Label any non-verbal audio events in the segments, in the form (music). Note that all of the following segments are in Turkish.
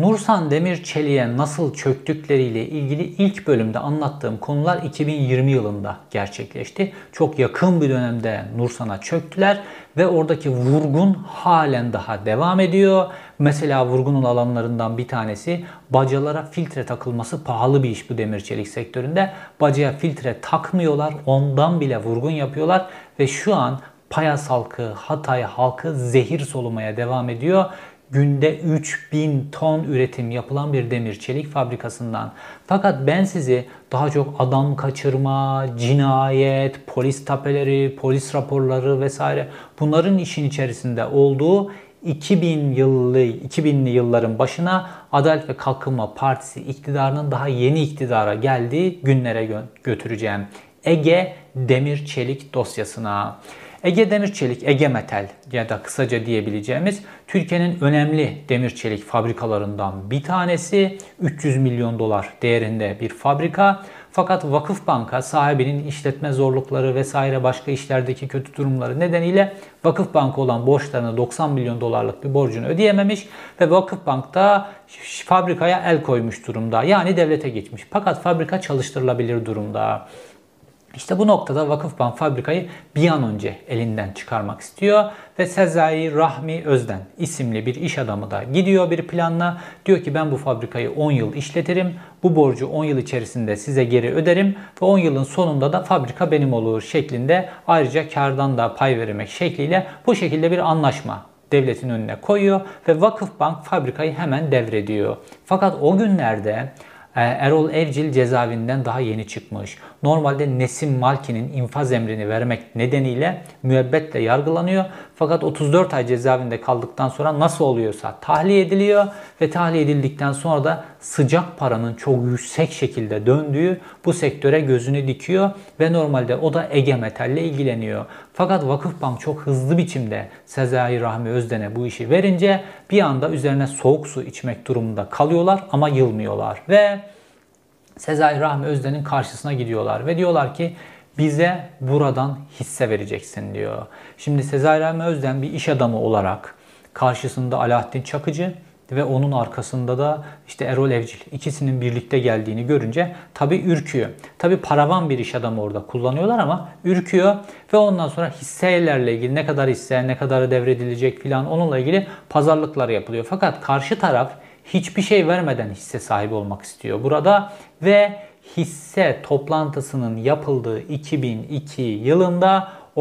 Nursan Demir Çelik'e nasıl çöktükleriyle ilgili ilk bölümde anlattığım konular 2020 yılında gerçekleşti. Çok yakın bir dönemde Nursan'a çöktüler ve oradaki vurgun halen daha devam ediyor. Mesela vurgunun alanlarından bir tanesi bacalara filtre takılması pahalı bir iş bu demir çelik sektöründe. Bacaya filtre takmıyorlar, ondan bile vurgun yapıyorlar ve şu an Payas halkı, Hatay halkı zehir solumaya devam ediyor günde 3000 ton üretim yapılan bir demir çelik fabrikasından. Fakat ben sizi daha çok adam kaçırma, cinayet, polis tapeleri, polis raporları vesaire bunların işin içerisinde olduğu 2000 yıllı 2000'li yılların başına Adalet ve Kalkınma Partisi iktidarının daha yeni iktidara geldiği günlere gö götüreceğim. Ege Demir Çelik dosyasına. Ege Demir Çelik, Ege Metal ya da kısaca diyebileceğimiz Türkiye'nin önemli demir çelik fabrikalarından bir tanesi. 300 milyon dolar değerinde bir fabrika. Fakat Vakıf Banka sahibinin işletme zorlukları vesaire başka işlerdeki kötü durumları nedeniyle Vakıf Banka olan borçlarını 90 milyon dolarlık bir borcunu ödeyememiş ve Vakıf Bank da fabrikaya el koymuş durumda. Yani devlete geçmiş. Fakat fabrika çalıştırılabilir durumda. İşte bu noktada Vakıfbank fabrikayı bir an önce elinden çıkarmak istiyor ve Sezai Rahmi Özden isimli bir iş adamı da gidiyor bir planla. Diyor ki ben bu fabrikayı 10 yıl işletirim. Bu borcu 10 yıl içerisinde size geri öderim ve 10 yılın sonunda da fabrika benim olur şeklinde ayrıca kardan da pay vermek şekliyle bu şekilde bir anlaşma devletin önüne koyuyor ve Vakıfbank fabrikayı hemen devrediyor. Fakat o günlerde Erol Evcil cezaevinden daha yeni çıkmış. Normalde Nesim Malki'nin infaz emrini vermek nedeniyle müebbetle yargılanıyor. Fakat 34 ay cezaevinde kaldıktan sonra nasıl oluyorsa tahliye ediliyor ve tahliye edildikten sonra da sıcak paranın çok yüksek şekilde döndüğü bu sektöre gözünü dikiyor ve normalde o da Ege Metal ile ilgileniyor. Fakat Vakıfbank çok hızlı biçimde Sezai Rahmi Özden'e bu işi verince bir anda üzerine soğuk su içmek durumunda kalıyorlar ama yılmıyorlar ve Sezai Rahmi Özden'in karşısına gidiyorlar ve diyorlar ki bize buradan hisse vereceksin diyor. Şimdi Sezai Rahmi Özden bir iş adamı olarak karşısında Alaaddin Çakıcı ve onun arkasında da işte Erol Evcil ikisinin birlikte geldiğini görünce tabi ürküyor. Tabi paravan bir iş adamı orada kullanıyorlar ama ürküyor ve ondan sonra hisselerle ilgili ne kadar hisse, ne kadar devredilecek filan onunla ilgili pazarlıklar yapılıyor. Fakat karşı taraf hiçbir şey vermeden hisse sahibi olmak istiyor burada ve hisse toplantısının yapıldığı 2002 yılında e,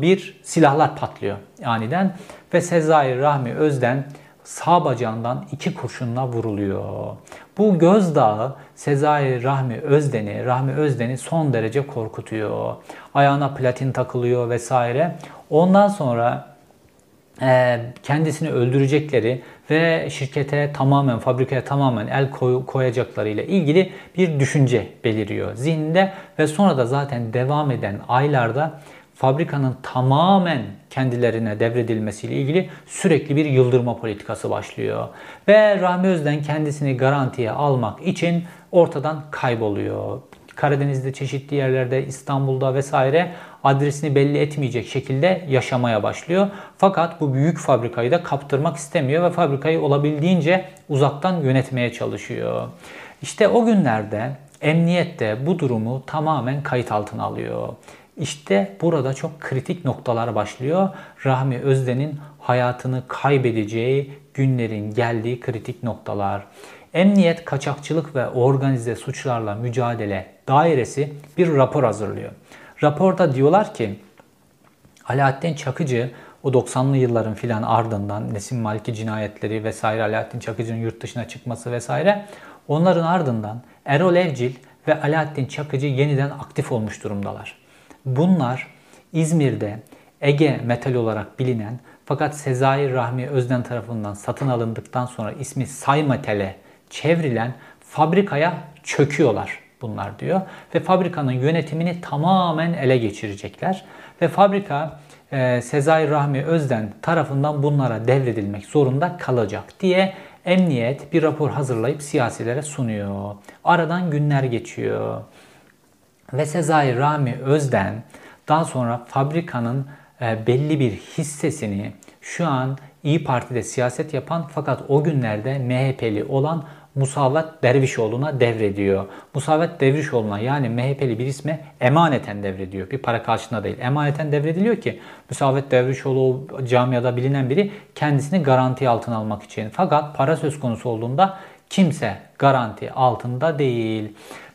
bir silahlar patlıyor aniden ve Sezai Rahmi Özden sağ bacağından iki kurşunla vuruluyor. Bu gözdağı Sezai Rahmi Özden'i, Rahmi Özden'i son derece korkutuyor. Ayağına platin takılıyor vesaire. Ondan sonra e, kendisini öldürecekleri ve şirkete tamamen, fabrikaya tamamen el koy, koyacakları ile ilgili bir düşünce beliriyor zihninde ve sonra da zaten devam eden aylarda fabrikanın tamamen kendilerine devredilmesiyle ilgili sürekli bir yıldırma politikası başlıyor. Ve Rahmi Özden kendisini garantiye almak için ortadan kayboluyor. Karadeniz'de çeşitli yerlerde, İstanbul'da vesaire adresini belli etmeyecek şekilde yaşamaya başlıyor. Fakat bu büyük fabrikayı da kaptırmak istemiyor ve fabrikayı olabildiğince uzaktan yönetmeye çalışıyor. İşte o günlerde emniyet de bu durumu tamamen kayıt altına alıyor. İşte burada çok kritik noktalar başlıyor. Rahmi Özden'in hayatını kaybedeceği günlerin geldiği kritik noktalar. Emniyet Kaçakçılık ve Organize Suçlarla Mücadele Dairesi bir rapor hazırlıyor. Raporda diyorlar ki Alaaddin Çakıcı o 90'lı yılların filan ardından Nesim Maliki cinayetleri vesaire Alaaddin Çakıcı'nın yurt dışına çıkması vesaire onların ardından Erol Evcil ve Alaaddin Çakıcı yeniden aktif olmuş durumdalar. Bunlar İzmir'de Ege Metal olarak bilinen fakat Sezai Rahmi Özden tarafından satın alındıktan sonra ismi Saymetel'e çevrilen fabrikaya çöküyorlar bunlar diyor. Ve fabrikanın yönetimini tamamen ele geçirecekler. Ve fabrika e, Sezai Rahmi Özden tarafından bunlara devredilmek zorunda kalacak diye emniyet bir rapor hazırlayıp siyasilere sunuyor. Aradan günler geçiyor. Ve Sezai Rami Özden daha sonra fabrikanın e, belli bir hissesini şu an İyi Parti'de siyaset yapan fakat o günlerde MHP'li olan Musavat Dervişoğlu'na devrediyor. Musavat Dervişoğlu'na yani MHP'li bir isme emaneten devrediyor. Bir para karşılığında değil. Emaneten devrediliyor ki Musavat Dervişoğlu camiada bilinen biri kendisini garanti altına almak için. Fakat para söz konusu olduğunda kimse garanti altında değil.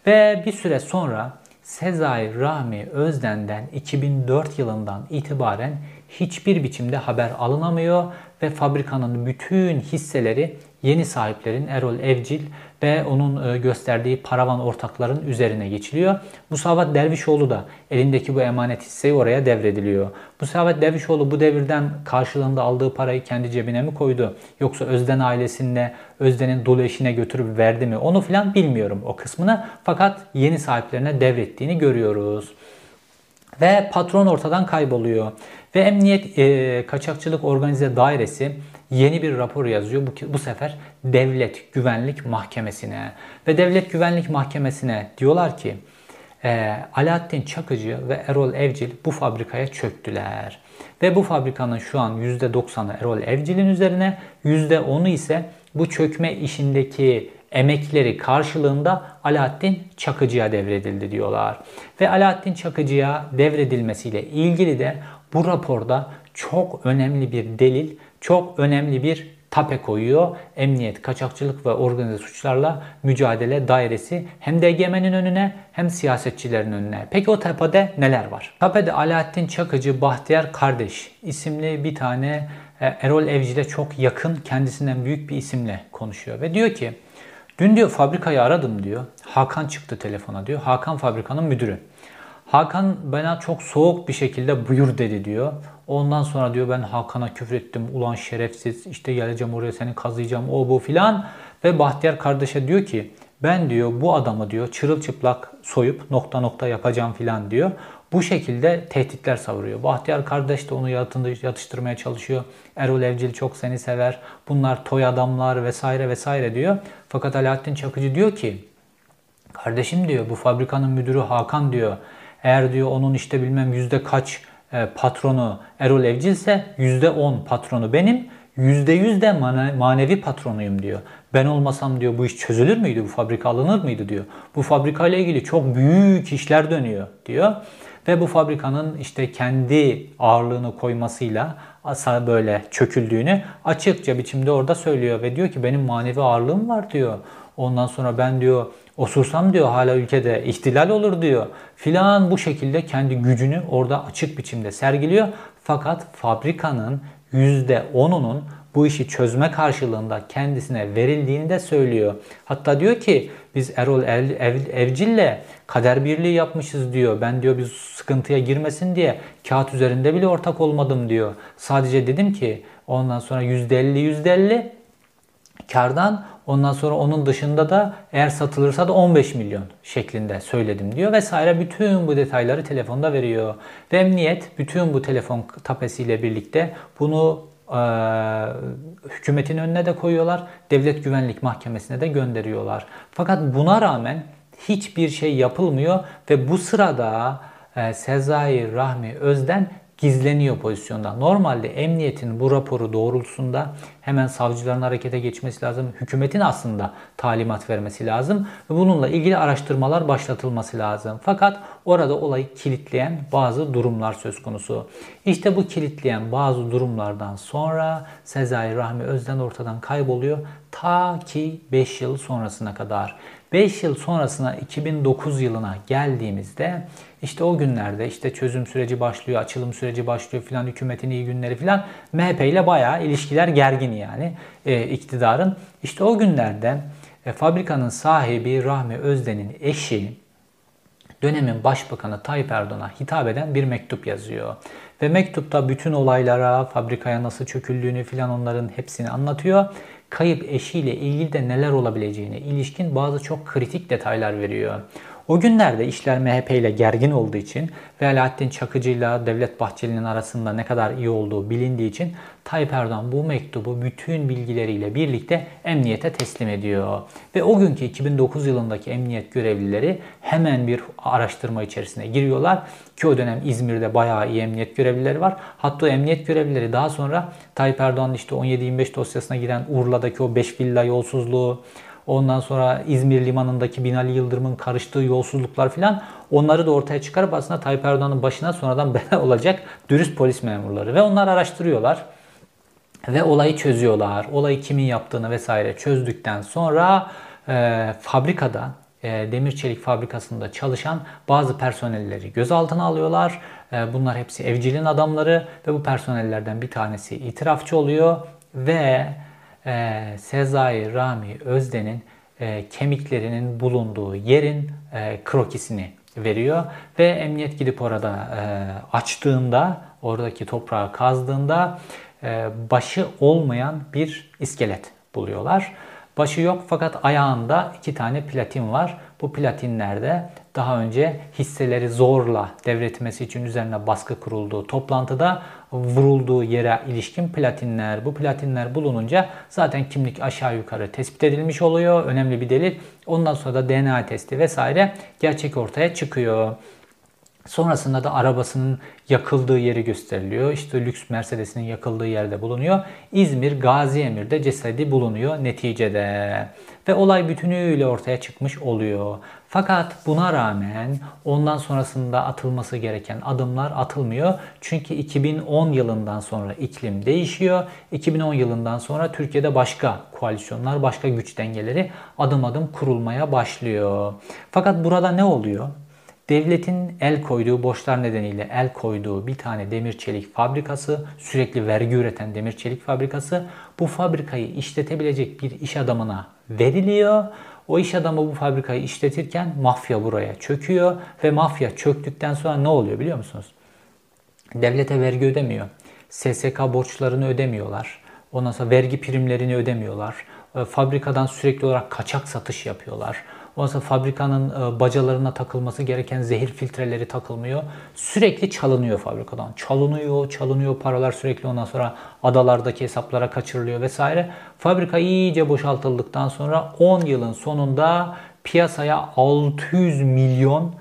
Ve bir süre sonra Sezai Rahmi Özden'den 2004 yılından itibaren hiçbir biçimde haber alınamıyor ve fabrikanın bütün hisseleri yeni sahiplerin Erol Evcil ve onun e, gösterdiği paravan ortakların üzerine geçiliyor. Musavat Dervişoğlu da elindeki bu emanet hisseyi oraya devrediliyor. Musavat Dervişoğlu bu devirden karşılığında aldığı parayı kendi cebine mi koydu? Yoksa Özden ailesine, Özden'in dolu eşine götürüp verdi mi? Onu filan bilmiyorum o kısmını. Fakat yeni sahiplerine devrettiğini görüyoruz. Ve patron ortadan kayboluyor. Ve Emniyet e, Kaçakçılık Organize Dairesi yeni bir rapor yazıyor. Bu, bu sefer Devlet Güvenlik Mahkemesi'ne. Ve Devlet Güvenlik Mahkemesi'ne diyorlar ki e, Alaaddin Çakıcı ve Erol Evcil bu fabrikaya çöktüler. Ve bu fabrikanın şu an %90'ı Erol Evcil'in üzerine, %10'u ise bu çökme işindeki emekleri karşılığında Alaaddin Çakıcı'ya devredildi diyorlar. Ve Alaaddin Çakıcı'ya devredilmesiyle ilgili de bu raporda çok önemli bir delil, çok önemli bir tape koyuyor. Emniyet, Kaçakçılık ve Organize Suçlarla Mücadele Dairesi hem DGM'nin önüne hem siyasetçilerin önüne. Peki o tepede neler var? Tepede Alaaddin Çakıcı Bahtiyar Kardeş isimli bir tane e, Erol Evcil'e çok yakın kendisinden büyük bir isimle konuşuyor ve diyor ki dün diyor fabrikayı aradım diyor. Hakan çıktı telefona diyor. Hakan fabrikanın müdürü. Hakan bana çok soğuk bir şekilde buyur dedi diyor. Ondan sonra diyor ben Hakan'a küfür ettim. Ulan şerefsiz işte geleceğim oraya seni kazıyacağım o bu filan. Ve Bahtiyar kardeşe diyor ki ben diyor bu adamı diyor çırılçıplak soyup nokta nokta yapacağım filan diyor. Bu şekilde tehditler savuruyor. Bahtiyar kardeş de onu yatıştırmaya çalışıyor. Erol Evcil çok seni sever. Bunlar toy adamlar vesaire vesaire diyor. Fakat Alaaddin Çakıcı diyor ki kardeşim diyor bu fabrikanın müdürü Hakan diyor. Eğer diyor onun işte bilmem yüzde kaç e, patronu Erol Evcil ise yüzde on patronu benim. Yüzde yüz de manevi patronuyum diyor. Ben olmasam diyor bu iş çözülür müydü? Bu fabrika alınır mıydı diyor. Bu fabrika ile ilgili çok büyük işler dönüyor diyor. Ve bu fabrikanın işte kendi ağırlığını koymasıyla asa böyle çöküldüğünü açıkça biçimde orada söylüyor. Ve diyor ki benim manevi ağırlığım var diyor. Ondan sonra ben diyor osursam diyor hala ülkede ihtilal olur diyor. Filan bu şekilde kendi gücünü orada açık biçimde sergiliyor. Fakat fabrikanın %10'unun bu işi çözme karşılığında kendisine verildiğini de söylüyor. Hatta diyor ki biz Erol Ev, Ev, Evcil'le kader birliği yapmışız diyor. Ben diyor biz sıkıntıya girmesin diye kağıt üzerinde bile ortak olmadım diyor. Sadece dedim ki ondan sonra %50 %50 kardan ondan sonra onun dışında da eğer satılırsa da 15 milyon şeklinde söyledim diyor vesaire bütün bu detayları telefonda veriyor. Ve emniyet bütün bu telefon tapesiyle birlikte bunu e, hükümetin önüne de koyuyorlar. Devlet Güvenlik Mahkemesi'ne de gönderiyorlar. Fakat buna rağmen hiçbir şey yapılmıyor ve bu sırada e, Sezai Rahmi Özden gizleniyor pozisyonda. Normalde emniyetin bu raporu doğrultusunda hemen savcıların harekete geçmesi lazım. Hükümetin aslında talimat vermesi lazım ve bununla ilgili araştırmalar başlatılması lazım. Fakat orada olayı kilitleyen bazı durumlar söz konusu. İşte bu kilitleyen bazı durumlardan sonra Sezai Rahmi Özden ortadan kayboluyor ta ki 5 yıl sonrasına kadar. 5 yıl sonrasına 2009 yılına geldiğimizde işte o günlerde işte çözüm süreci başlıyor, açılım süreci başlıyor filan, hükümetin iyi günleri filan. MHP ile bayağı ilişkiler gergin yani e, iktidarın. İşte o günlerde e, fabrikanın sahibi Rahmi Özden'in eşi dönemin başbakanı Tayyip Erdoğan'a hitap eden bir mektup yazıyor. Ve mektupta bütün olaylara, fabrikaya nasıl çöküldüğünü filan onların hepsini anlatıyor. Kayıp eşiyle ilgili de neler olabileceğine ilişkin bazı çok kritik detaylar veriyor. O günlerde işler MHP ile gergin olduğu için ve Alaaddin Çakıcı ile Devlet Bahçeli'nin arasında ne kadar iyi olduğu bilindiği için Tayyip Erdoğan bu mektubu bütün bilgileriyle birlikte emniyete teslim ediyor. Ve o günkü 2009 yılındaki emniyet görevlileri hemen bir araştırma içerisine giriyorlar. Ki o dönem İzmir'de bayağı iyi emniyet görevlileri var. Hatta emniyet görevlileri daha sonra Tayyip Erdoğan'ın işte 17-25 dosyasına giren Urla'daki o 5 villa yolsuzluğu, Ondan sonra İzmir limanındaki Binali Yıldırım'ın karıştığı yolsuzluklar filan onları da ortaya çıkarıp aslında Tayyip Erdoğan'ın başına sonradan (laughs) bela olacak dürüst polis memurları. Ve onlar araştırıyorlar. Ve olayı çözüyorlar. Olayı kimin yaptığını vesaire çözdükten sonra e, fabrikada e, demir çelik fabrikasında çalışan bazı personelleri gözaltına alıyorlar. E, bunlar hepsi evcilin adamları ve bu personellerden bir tanesi itirafçı oluyor ve e, Sezai Rami Özden'in e, kemiklerinin bulunduğu yerin e, krokisini veriyor ve emniyet gidip orada e, açtığında oradaki toprağı kazdığında e, başı olmayan bir iskelet buluyorlar. Başı yok fakat ayağında iki tane platin var. Bu platinlerde daha önce hisseleri zorla devretmesi için üzerine baskı kurulduğu toplantıda vurulduğu yere ilişkin platinler. Bu platinler bulununca zaten kimlik aşağı yukarı tespit edilmiş oluyor. Önemli bir delil. Ondan sonra da DNA testi vesaire gerçek ortaya çıkıyor. Sonrasında da arabasının yakıldığı yeri gösteriliyor. İşte lüks Mercedes'in yakıldığı yerde bulunuyor. İzmir Gazi Emir'de cesedi bulunuyor neticede. Ve olay bütünüyle ortaya çıkmış oluyor. Fakat buna rağmen ondan sonrasında atılması gereken adımlar atılmıyor. Çünkü 2010 yılından sonra iklim değişiyor. 2010 yılından sonra Türkiye'de başka koalisyonlar, başka güç dengeleri adım adım kurulmaya başlıyor. Fakat burada ne oluyor? Devletin el koyduğu borçlar nedeniyle el koyduğu bir tane demir çelik fabrikası, sürekli vergi üreten demir çelik fabrikası bu fabrikayı işletebilecek bir iş adamına veriliyor. O iş adamı bu fabrikayı işletirken mafya buraya çöküyor ve mafya çöktükten sonra ne oluyor biliyor musunuz? Devlete vergi ödemiyor. SSK borçlarını ödemiyorlar. Ondan sonra vergi primlerini ödemiyorlar. E, fabrikadan sürekli olarak kaçak satış yapıyorlar. Ondan fabrikanın e, bacalarına takılması gereken zehir filtreleri takılmıyor. Sürekli çalınıyor fabrikadan. Çalınıyor, çalınıyor paralar sürekli ondan sonra adalardaki hesaplara kaçırılıyor vesaire. Fabrika iyice boşaltıldıktan sonra 10 yılın sonunda piyasaya 600 milyon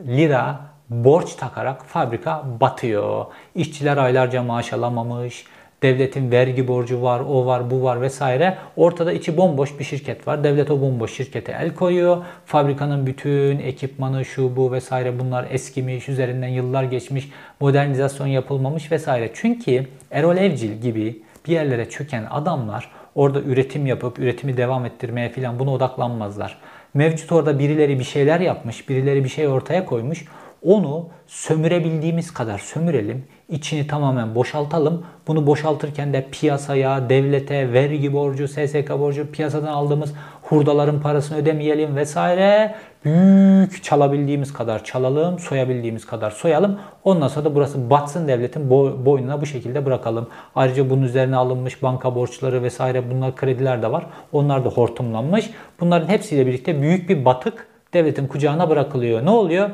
lira borç takarak fabrika batıyor. İşçiler aylarca maaş alamamış. Devletin vergi borcu var, o var, bu var vesaire. Ortada içi bomboş bir şirket var. Devlet o bomboş şirkete el koyuyor. Fabrikanın bütün ekipmanı, şu bu vesaire bunlar eskimiş, üzerinden yıllar geçmiş, modernizasyon yapılmamış vesaire. Çünkü Erol Evcil gibi bir yerlere çöken adamlar orada üretim yapıp üretimi devam ettirmeye falan buna odaklanmazlar. Mevcut orada birileri bir şeyler yapmış, birileri bir şey ortaya koymuş. Onu sömürebildiğimiz kadar sömürelim içini tamamen boşaltalım. Bunu boşaltırken de piyasaya, devlete, vergi borcu, SSK borcu, piyasadan aldığımız hurdaların parasını ödemeyelim vesaire. Büyük çalabildiğimiz kadar çalalım, soyabildiğimiz kadar soyalım. Ondan sonra da burası batsın devletin boynuna bu şekilde bırakalım. Ayrıca bunun üzerine alınmış banka borçları vesaire bunlar krediler de var. Onlar da hortumlanmış. Bunların hepsiyle birlikte büyük bir batık devletin kucağına bırakılıyor. Ne oluyor?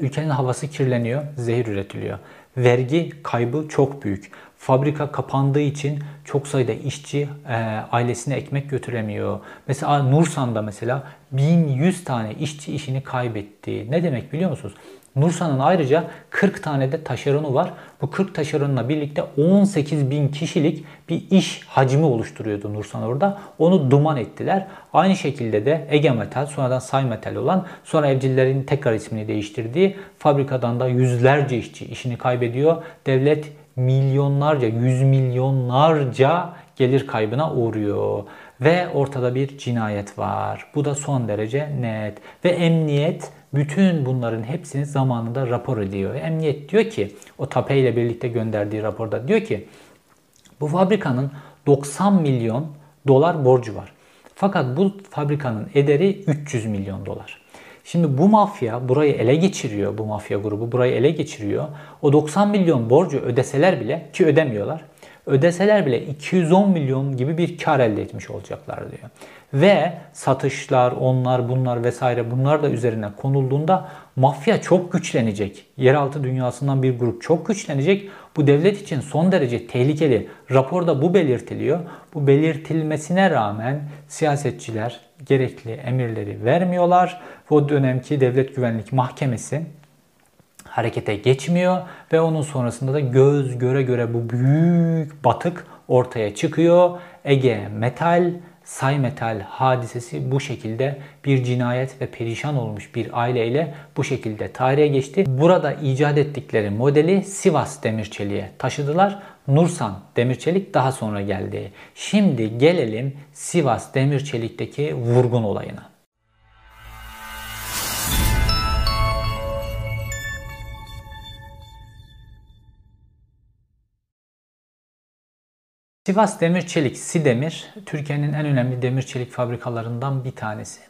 Ülkenin havası kirleniyor, zehir üretiliyor. Vergi kaybı çok büyük. Fabrika kapandığı için çok sayıda işçi e, ailesine ekmek götüremiyor. Mesela Nursan'da mesela 1100 tane işçi işini kaybetti. Ne demek biliyor musunuz? Nursa'nın ayrıca 40 tane de taşeronu var. Bu 40 taşeronla birlikte 18 bin kişilik bir iş hacmi oluşturuyordu Nursan orada. Onu duman ettiler. Aynı şekilde de Ege Metal, sonradan Say Metal olan, sonra evcillerin tekrar ismini değiştirdiği fabrikadan da yüzlerce işçi işini kaybediyor. Devlet milyonlarca, yüz milyonlarca gelir kaybına uğruyor. Ve ortada bir cinayet var. Bu da son derece net. Ve emniyet bütün bunların hepsini zamanında rapor ediyor. Emniyet diyor ki o TAPE ile birlikte gönderdiği raporda diyor ki bu fabrikanın 90 milyon dolar borcu var. Fakat bu fabrikanın ederi 300 milyon dolar. Şimdi bu mafya burayı ele geçiriyor. Bu mafya grubu burayı ele geçiriyor. O 90 milyon borcu ödeseler bile ki ödemiyorlar. Ödeseler bile 210 milyon gibi bir kar elde etmiş olacaklar diyor. Ve satışlar, onlar, bunlar vesaire bunlar da üzerine konulduğunda mafya çok güçlenecek. Yeraltı dünyasından bir grup çok güçlenecek. Bu devlet için son derece tehlikeli. Raporda bu belirtiliyor. Bu belirtilmesine rağmen siyasetçiler gerekli emirleri vermiyorlar. O dönemki Devlet Güvenlik Mahkemesi harekete geçmiyor ve onun sonrasında da göz göre göre bu büyük batık ortaya çıkıyor. Ege Metal Say Metal hadisesi bu şekilde bir cinayet ve perişan olmuş bir aileyle bu şekilde tarihe geçti. Burada icat ettikleri modeli Sivas Demirçelik'e taşıdılar. Nursan Demirçelik daha sonra geldi. Şimdi gelelim Sivas Demirçelik'teki vurgun olayına. Sivas Demir Çelik, Sidemir, Türkiye'nin en önemli demir çelik fabrikalarından bir tanesi.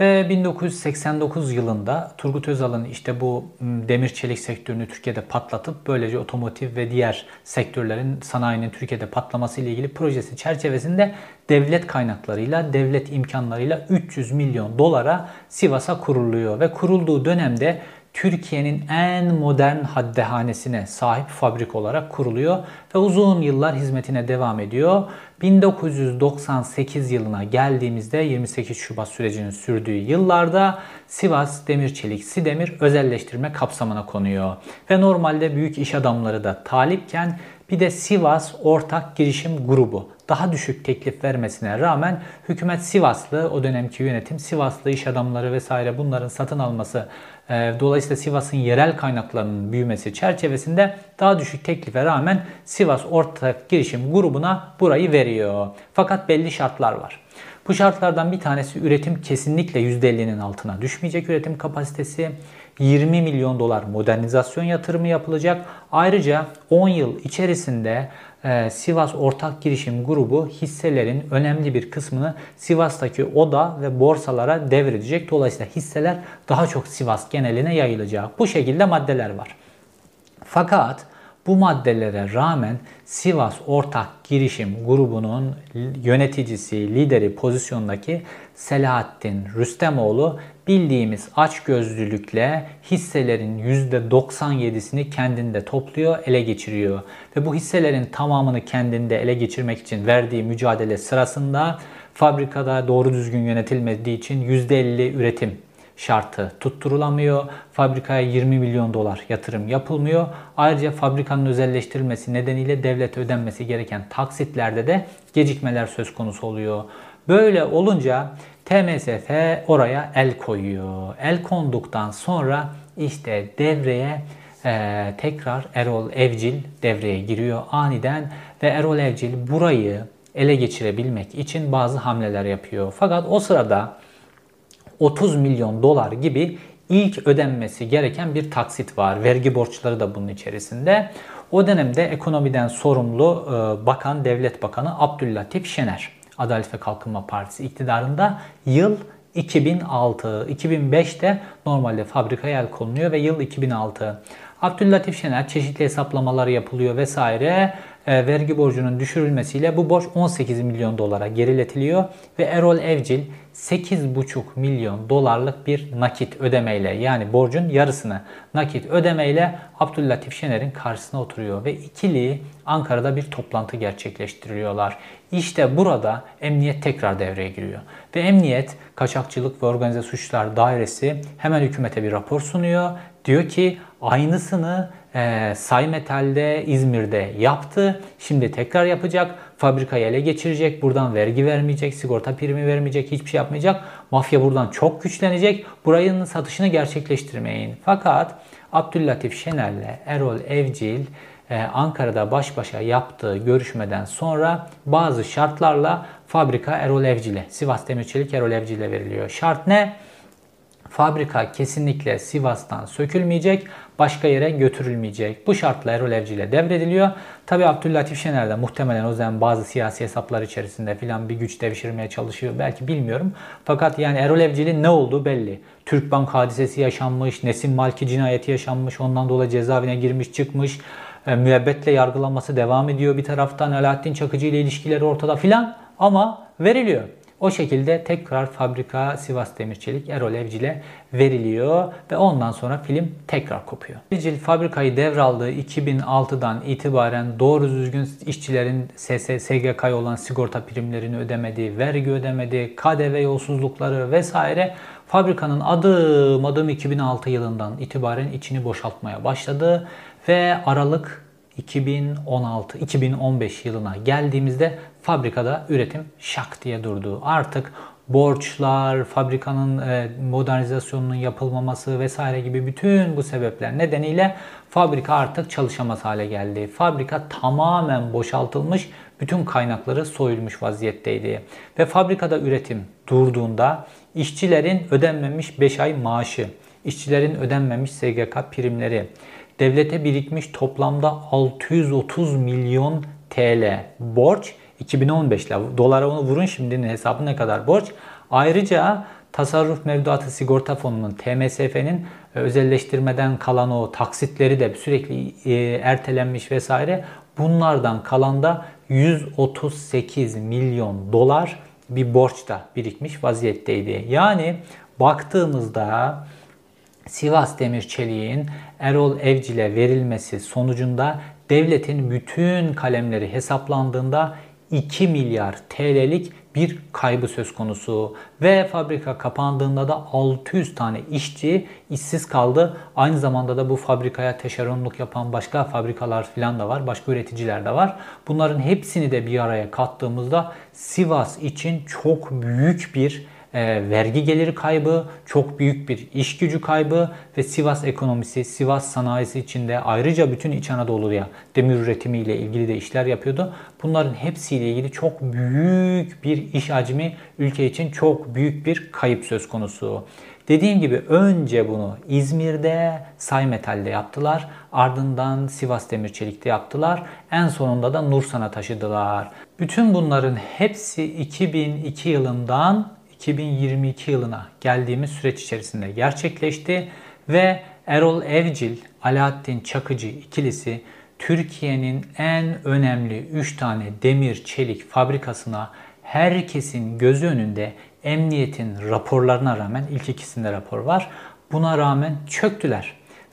Ve 1989 yılında Turgut Özal'ın işte bu demir çelik sektörünü Türkiye'de patlatıp böylece otomotiv ve diğer sektörlerin sanayinin Türkiye'de patlaması ile ilgili projesi çerçevesinde devlet kaynaklarıyla, devlet imkanlarıyla 300 milyon dolara Sivas'a kuruluyor ve kurulduğu dönemde Türkiye'nin en modern haddehanesine sahip fabrik olarak kuruluyor ve uzun yıllar hizmetine devam ediyor. 1998 yılına geldiğimizde 28 Şubat sürecinin sürdüğü yıllarda Sivas Demir Çelik Sidemir özelleştirme kapsamına konuyor. Ve normalde büyük iş adamları da talipken bir de Sivas Ortak Girişim Grubu daha düşük teklif vermesine rağmen hükümet Sivaslı, o dönemki yönetim Sivaslı iş adamları vesaire bunların satın alması dolayısıyla Sivas'ın yerel kaynaklarının büyümesi çerçevesinde daha düşük teklife rağmen Sivas Ortak Girişim grubuna burayı veriyor. Fakat belli şartlar var. Bu şartlardan bir tanesi üretim kesinlikle %50'nin altına düşmeyecek üretim kapasitesi. 20 milyon dolar modernizasyon yatırımı yapılacak. Ayrıca 10 yıl içerisinde Sivas Ortak Girişim Grubu hisselerin önemli bir kısmını Sivas'taki oda ve borsalara devredecek. Dolayısıyla hisseler daha çok Sivas geneline yayılacak. Bu şekilde maddeler var. Fakat bu maddelere rağmen Sivas Ortak Girişim Grubu'nun yöneticisi, lideri pozisyondaki Selahattin Rüstemoğlu bildiğimiz açgözlülükle hisselerin %97'sini kendinde topluyor, ele geçiriyor. Ve bu hisselerin tamamını kendinde ele geçirmek için verdiği mücadele sırasında fabrikada doğru düzgün yönetilmediği için %50 üretim şartı tutturulamıyor. Fabrikaya 20 milyon dolar yatırım yapılmıyor. Ayrıca fabrikanın özelleştirilmesi nedeniyle devlet ödenmesi gereken taksitlerde de gecikmeler söz konusu oluyor. Böyle olunca TMSF oraya el koyuyor. El konduktan sonra işte devreye e, tekrar Erol Evcil devreye giriyor aniden ve Erol Evcil burayı ele geçirebilmek için bazı hamleler yapıyor. Fakat o sırada 30 milyon dolar gibi ilk ödenmesi gereken bir taksit var. Vergi borçları da bunun içerisinde. O dönemde ekonomiden sorumlu e, bakan, devlet bakanı Abdüllatif Şener, Adalet ve Kalkınma Partisi iktidarında yıl 2006, 2005'te normalde fabrikaya el konuluyor ve yıl 2006. Abdüllatif Şener çeşitli hesaplamalar yapılıyor vesaire. E, vergi borcunun düşürülmesiyle bu borç 18 milyon dolara geriletiliyor ve Erol Evcil 8,5 milyon dolarlık bir nakit ödemeyle yani borcun yarısını nakit ödemeyle Abdüllatif Şener'in karşısına oturuyor ve ikili Ankara'da bir toplantı gerçekleştiriyorlar. İşte burada emniyet tekrar devreye giriyor. Ve emniyet kaçakçılık ve organize suçlar dairesi hemen hükümete bir rapor sunuyor. Diyor ki aynısını e, Say Metal'de İzmir'de yaptı. Şimdi tekrar yapacak. Fabrikayı ele geçirecek. Buradan vergi vermeyecek. Sigorta primi vermeyecek. Hiçbir şey yapmayacak. Mafya buradan çok güçlenecek. Burayın satışını gerçekleştirmeyin. Fakat Abdüllatif Şener'le Erol Evcil e, Ankara'da baş başa yaptığı görüşmeden sonra bazı şartlarla fabrika Erol Evcil'e, Sivas Demirçelik Erol Evcil'e veriliyor. Şart ne? Fabrika kesinlikle Sivas'tan sökülmeyecek, başka yere götürülmeyecek. Bu şartla Erol Evci ile devrediliyor. Tabi Abdüllatif Şener de muhtemelen o zaman bazı siyasi hesaplar içerisinde filan bir güç devşirmeye çalışıyor. Belki bilmiyorum. Fakat yani Erol Evcil'in ne olduğu belli. Türkbank hadisesi yaşanmış, Nesim Malki cinayeti yaşanmış, ondan dolayı cezaevine girmiş çıkmış. E, müebbetle yargılanması devam ediyor. Bir taraftan Alaaddin Çakıcı ile ilişkileri ortada filan ama veriliyor. O şekilde tekrar fabrika Sivas Demirçelik Erol Evcil'e veriliyor ve ondan sonra film tekrar kopuyor. Evcil fabrikayı devraldığı 2006'dan itibaren doğru düzgün işçilerin SS, SGK'ya olan sigorta primlerini ödemediği, vergi ödemediği, KDV yolsuzlukları vesaire fabrikanın adım adım 2006 yılından itibaren içini boşaltmaya başladı ve Aralık 2016-2015 yılına geldiğimizde fabrikada üretim şak diye durdu. Artık borçlar, fabrikanın e, modernizasyonunun yapılmaması vesaire gibi bütün bu sebepler nedeniyle fabrika artık çalışamaz hale geldi. Fabrika tamamen boşaltılmış, bütün kaynakları soyulmuş vaziyetteydi. Ve fabrikada üretim durduğunda işçilerin ödenmemiş 5 ay maaşı, işçilerin ödenmemiş SGK primleri, devlete birikmiş toplamda 630 milyon TL borç 2015 ile dolara onu vurun şimdinin hesabı ne kadar borç. Ayrıca tasarruf mevduatı sigorta fonunun TMSF'nin e, özelleştirmeden kalan o taksitleri de sürekli e, ertelenmiş vesaire. Bunlardan kalan da 138 milyon dolar bir borç da birikmiş vaziyetteydi. Yani baktığımızda Sivas Demir Çelik'in Erol Evcil'e verilmesi sonucunda devletin bütün kalemleri hesaplandığında 2 milyar TL'lik bir kaybı söz konusu ve fabrika kapandığında da 600 tane işçi işsiz kaldı. Aynı zamanda da bu fabrikaya teşeronluk yapan başka fabrikalar falan da var, başka üreticiler de var. Bunların hepsini de bir araya kattığımızda Sivas için çok büyük bir e, vergi geliri kaybı, çok büyük bir iş gücü kaybı ve Sivas ekonomisi, Sivas sanayisi içinde ayrıca bütün İç Anadolu'ya demir üretimiyle ilgili de işler yapıyordu. Bunların hepsiyle ilgili çok büyük bir iş hacmi ülke için çok büyük bir kayıp söz konusu. Dediğim gibi önce bunu İzmir'de Saymetal'de yaptılar. Ardından Sivas Demir Çelik'te yaptılar. En sonunda da Nursan'a taşıdılar. Bütün bunların hepsi 2002 yılından 2022 yılına geldiğimiz süreç içerisinde gerçekleşti ve Erol Evcil, Alaaddin Çakıcı ikilisi Türkiye'nin en önemli 3 tane demir çelik fabrikasına herkesin gözü önünde emniyetin raporlarına rağmen ilk ikisinde rapor var. Buna rağmen çöktüler.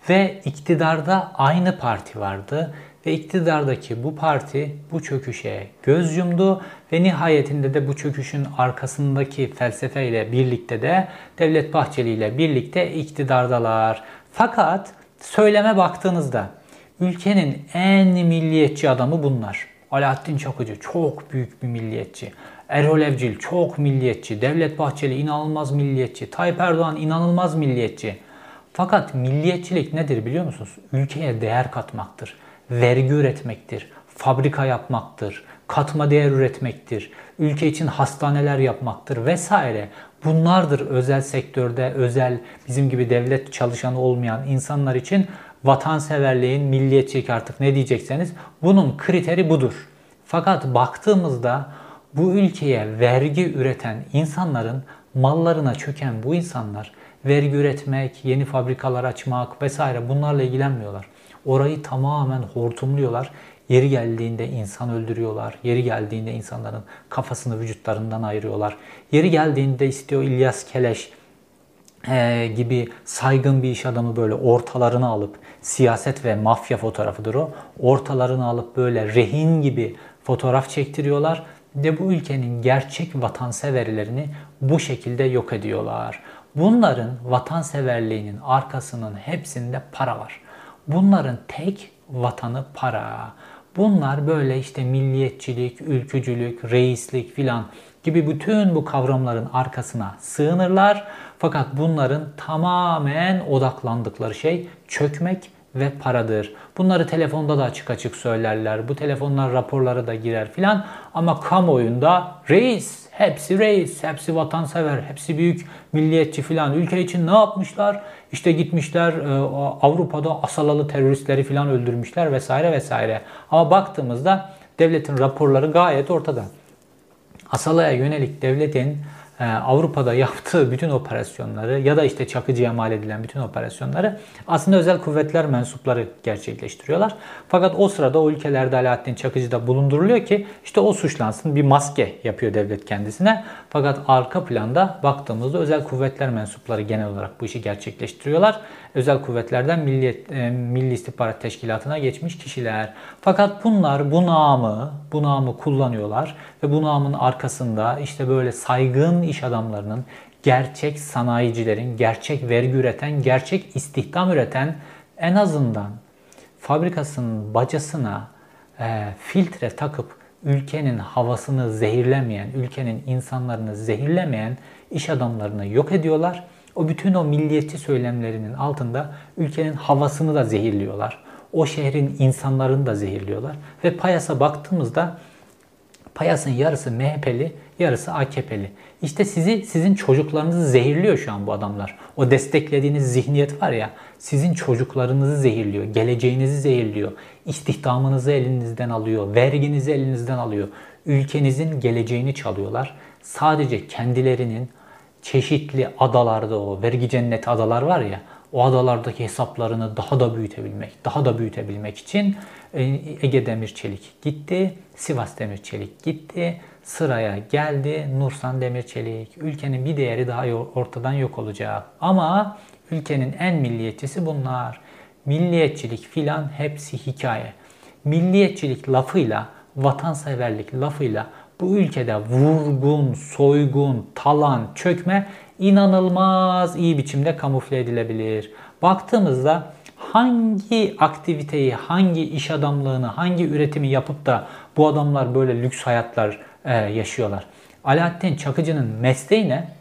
Ve iktidarda aynı parti vardı ve iktidardaki bu parti bu çöküşe göz yumdu ve nihayetinde de bu çöküşün arkasındaki felsefeyle birlikte de Devlet Bahçeli ile birlikte iktidardalar. Fakat söyleme baktığınızda ülkenin en milliyetçi adamı bunlar. Alaaddin Çakıcı çok büyük bir milliyetçi. Erol Evcil çok milliyetçi. Devlet Bahçeli inanılmaz milliyetçi. Tayyip Erdoğan inanılmaz milliyetçi. Fakat milliyetçilik nedir biliyor musunuz? Ülkeye değer katmaktır vergi üretmektir, fabrika yapmaktır, katma değer üretmektir, ülke için hastaneler yapmaktır vesaire. Bunlardır özel sektörde, özel bizim gibi devlet çalışanı olmayan insanlar için vatanseverliğin, milliyetçilik artık ne diyecekseniz bunun kriteri budur. Fakat baktığımızda bu ülkeye vergi üreten insanların mallarına çöken bu insanlar vergi üretmek, yeni fabrikalar açmak vesaire bunlarla ilgilenmiyorlar. Orayı tamamen hortumluyorlar. Yeri geldiğinde insan öldürüyorlar. Yeri geldiğinde insanların kafasını vücutlarından ayırıyorlar. Yeri geldiğinde istiyor İlyas Keleş e, gibi saygın bir iş adamı böyle ortalarını alıp siyaset ve mafya fotoğrafıdır o. Ortalarını alıp böyle rehin gibi fotoğraf çektiriyorlar ve bu ülkenin gerçek vatanseverlerini bu şekilde yok ediyorlar. Bunların vatanseverliğinin arkasının hepsinde para var. Bunların tek vatanı para. Bunlar böyle işte milliyetçilik, ülkücülük, reislik filan gibi bütün bu kavramların arkasına sığınırlar. Fakat bunların tamamen odaklandıkları şey çökmek ve paradır. Bunları telefonda da açık açık söylerler. Bu telefonlar raporlara da girer filan. Ama kamuoyunda reis, hepsi reis, hepsi vatansever, hepsi büyük milliyetçi filan. Ülke için ne yapmışlar? İşte gitmişler e, Avrupa'da Asalalı teröristleri filan öldürmüşler vesaire vesaire. Ama baktığımızda devletin raporları gayet ortada. Asala'ya yönelik devletin Avrupa'da yaptığı bütün operasyonları ya da işte Çakıcı'ya mal edilen bütün operasyonları aslında özel kuvvetler mensupları gerçekleştiriyorlar. Fakat o sırada o ülkelerde Alaaddin Çakıcı'da bulunduruluyor ki işte o suçlansın bir maske yapıyor devlet kendisine. Fakat arka planda baktığımızda özel kuvvetler mensupları genel olarak bu işi gerçekleştiriyorlar. Özel kuvvetlerden Milli, e, Milli İstihbarat Teşkilatı'na geçmiş kişiler. Fakat bunlar bu namı, bu namı kullanıyorlar ve bu namın arkasında işte böyle saygın iş adamlarının, gerçek sanayicilerin, gerçek vergi üreten, gerçek istihdam üreten en azından fabrikasının bacasına e, filtre takıp ülkenin havasını zehirlemeyen, ülkenin insanlarını zehirlemeyen iş adamlarını yok ediyorlar. O bütün o milliyetçi söylemlerinin altında ülkenin havasını da zehirliyorlar. O şehrin insanlarını da zehirliyorlar. Ve Payas'a baktığımızda Payas'ın yarısı MHP'li, yarısı AKP'li. İşte sizi, sizin çocuklarınızı zehirliyor şu an bu adamlar. O desteklediğiniz zihniyet var ya, sizin çocuklarınızı zehirliyor, geleceğinizi zehirliyor, istihdamınızı elinizden alıyor, verginizi elinizden alıyor. Ülkenizin geleceğini çalıyorlar. Sadece kendilerinin çeşitli adalarda o vergi cenneti adalar var ya, o adalardaki hesaplarını daha da büyütebilmek, daha da büyütebilmek için e, Ege Demir Çelik gitti, Sivas Demir Çelik gitti, sıraya geldi Nursan Demir Çelik. Ülkenin bir değeri daha ortadan yok olacak. Ama ülkenin en milliyetçisi bunlar. Milliyetçilik filan hepsi hikaye. Milliyetçilik lafıyla, vatanseverlik lafıyla bu ülkede vurgun, soygun, talan, çökme inanılmaz iyi biçimde kamufle edilebilir. Baktığımızda hangi aktiviteyi, hangi iş adamlığını, hangi üretimi yapıp da bu adamlar böyle lüks hayatlar e, yaşıyorlar. Alaaddin Çakıcı'nın mesleği ne?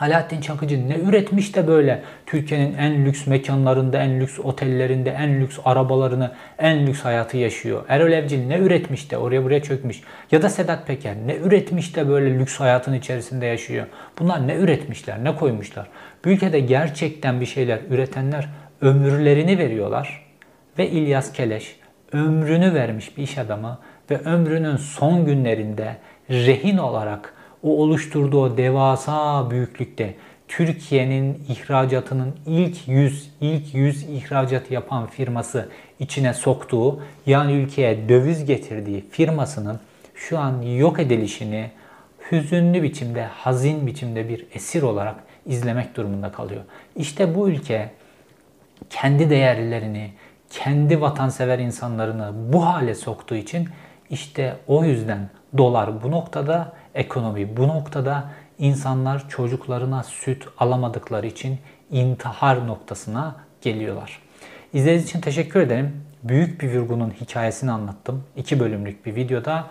Alaaddin Çakıcı ne üretmiş de böyle Türkiye'nin en lüks mekanlarında, en lüks otellerinde, en lüks arabalarını, en lüks hayatı yaşıyor. Erol Evcil ne üretmiş de oraya buraya çökmüş. Ya da Sedat Peker ne üretmiş de böyle lüks hayatın içerisinde yaşıyor. Bunlar ne üretmişler, ne koymuşlar. Bu ülkede gerçekten bir şeyler üretenler ömürlerini veriyorlar. Ve İlyas Keleş ömrünü vermiş bir iş adamı ve ömrünün son günlerinde rehin olarak o oluşturduğu devasa büyüklükte Türkiye'nin ihracatının ilk 100 ilk 100 ihracat yapan firması içine soktuğu yani ülkeye döviz getirdiği firmasının şu an yok edilişini hüzünlü biçimde, hazin biçimde bir esir olarak izlemek durumunda kalıyor. İşte bu ülke kendi değerlerini, kendi vatansever insanlarını bu hale soktuğu için işte o yüzden dolar bu noktada, ekonomi bu noktada insanlar çocuklarına süt alamadıkları için intihar noktasına geliyorlar. İzlediğiniz için teşekkür ederim. Büyük bir vurgunun hikayesini anlattım. İki bölümlük bir videoda.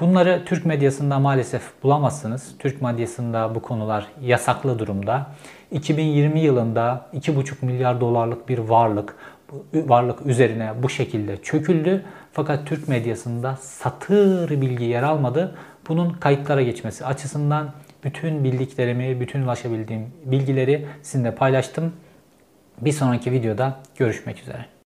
Bunları Türk medyasında maalesef bulamazsınız. Türk medyasında bu konular yasaklı durumda. 2020 yılında 2,5 milyar dolarlık bir varlık varlık üzerine bu şekilde çöküldü. Fakat Türk medyasında satır bilgi yer almadı. Bunun kayıtlara geçmesi açısından bütün bildiklerimi, bütün ulaşabildiğim bilgileri sizinle paylaştım. Bir sonraki videoda görüşmek üzere.